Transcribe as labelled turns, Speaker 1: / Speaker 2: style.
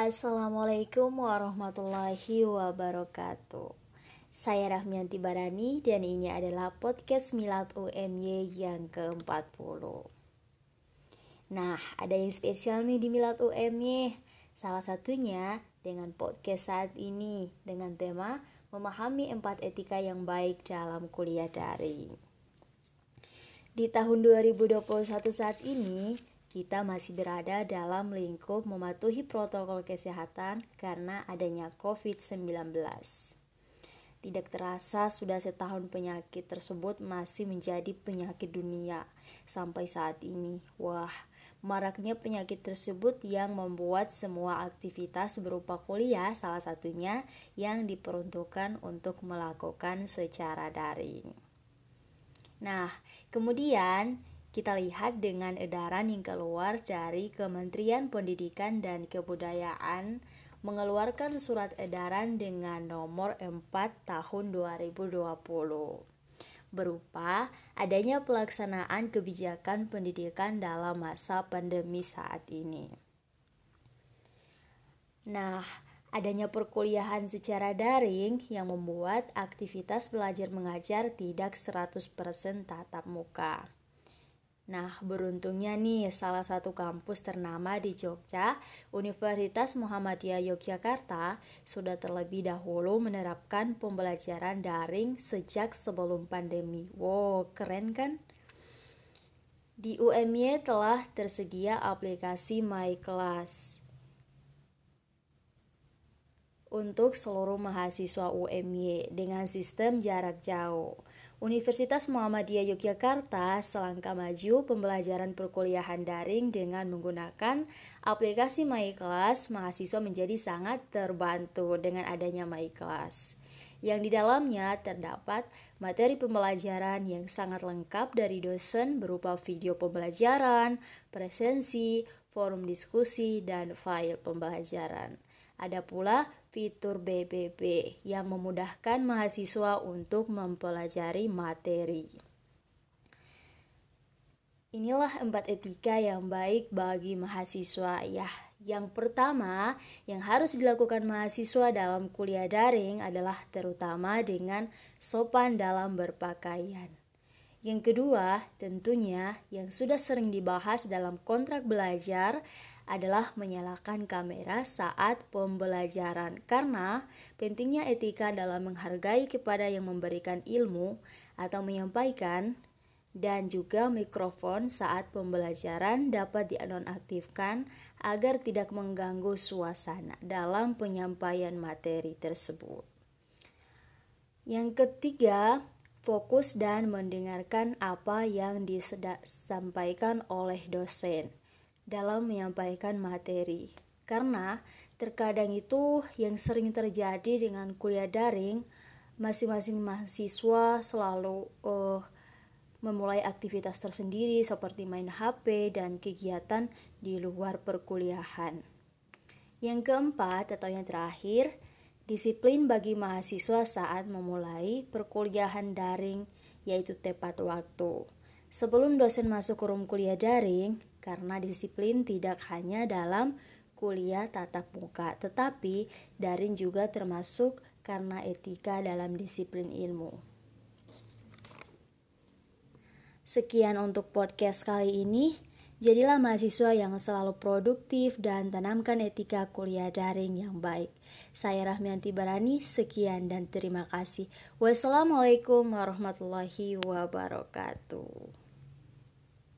Speaker 1: Assalamualaikum warahmatullahi wabarakatuh. Saya Rahmianti Barani dan ini adalah podcast Milad UMY yang ke-40 Nah, ada yang spesial nih di Milad UMY Salah satunya dengan podcast saat ini dengan tema Memahami empat etika yang baik dalam kuliah daring. Di tahun 2021 saat ini, kita masih berada dalam lingkup mematuhi protokol kesehatan karena adanya COVID-19. Tidak terasa sudah setahun penyakit tersebut masih menjadi penyakit dunia sampai saat ini. Wah, maraknya penyakit tersebut yang membuat semua aktivitas berupa kuliah salah satunya yang diperuntukkan untuk melakukan secara daring. Nah, kemudian kita lihat dengan edaran yang keluar dari Kementerian Pendidikan dan Kebudayaan mengeluarkan surat edaran dengan nomor 4 tahun 2020 berupa adanya pelaksanaan kebijakan pendidikan dalam masa pandemi saat ini. Nah, adanya perkuliahan secara daring yang membuat aktivitas belajar mengajar tidak 100% tatap muka. Nah, beruntungnya nih salah satu kampus ternama di Jogja, Universitas Muhammadiyah Yogyakarta, sudah terlebih dahulu menerapkan pembelajaran daring sejak sebelum pandemi. Wow, keren kan? Di UMY telah tersedia aplikasi My Class untuk seluruh mahasiswa UMY dengan sistem jarak jauh. Universitas Muhammadiyah Yogyakarta selangkah maju pembelajaran perkuliahan daring dengan menggunakan aplikasi MyClass, mahasiswa menjadi sangat terbantu dengan adanya MyClass. Yang di dalamnya terdapat materi pembelajaran yang sangat lengkap dari dosen berupa video pembelajaran, presensi, forum diskusi, dan file pembelajaran. Ada pula fitur BBB yang memudahkan mahasiswa untuk mempelajari materi. Inilah empat etika yang baik bagi mahasiswa ya. Yang pertama yang harus dilakukan mahasiswa dalam kuliah daring adalah terutama dengan sopan dalam berpakaian. Yang kedua, tentunya yang sudah sering dibahas dalam kontrak belajar adalah menyalakan kamera saat pembelajaran karena pentingnya etika dalam menghargai kepada yang memberikan ilmu atau menyampaikan dan juga mikrofon saat pembelajaran dapat dinonaktifkan agar tidak mengganggu suasana dalam penyampaian materi tersebut. Yang ketiga, fokus dan mendengarkan apa yang disampaikan oleh dosen dalam menyampaikan materi. Karena terkadang itu yang sering terjadi dengan kuliah daring, masing-masing mahasiswa selalu uh, memulai aktivitas tersendiri seperti main HP dan kegiatan di luar perkuliahan. Yang keempat atau yang terakhir, disiplin bagi mahasiswa saat memulai perkuliahan daring yaitu tepat waktu. Sebelum dosen masuk ke room kuliah daring, karena disiplin tidak hanya dalam kuliah tatap muka, tetapi daring juga termasuk karena etika dalam disiplin ilmu. Sekian untuk podcast kali ini. Jadilah mahasiswa yang selalu produktif dan tanamkan etika kuliah daring yang baik. Saya Rahmianti Barani, sekian dan terima kasih. Wassalamualaikum warahmatullahi wabarakatuh.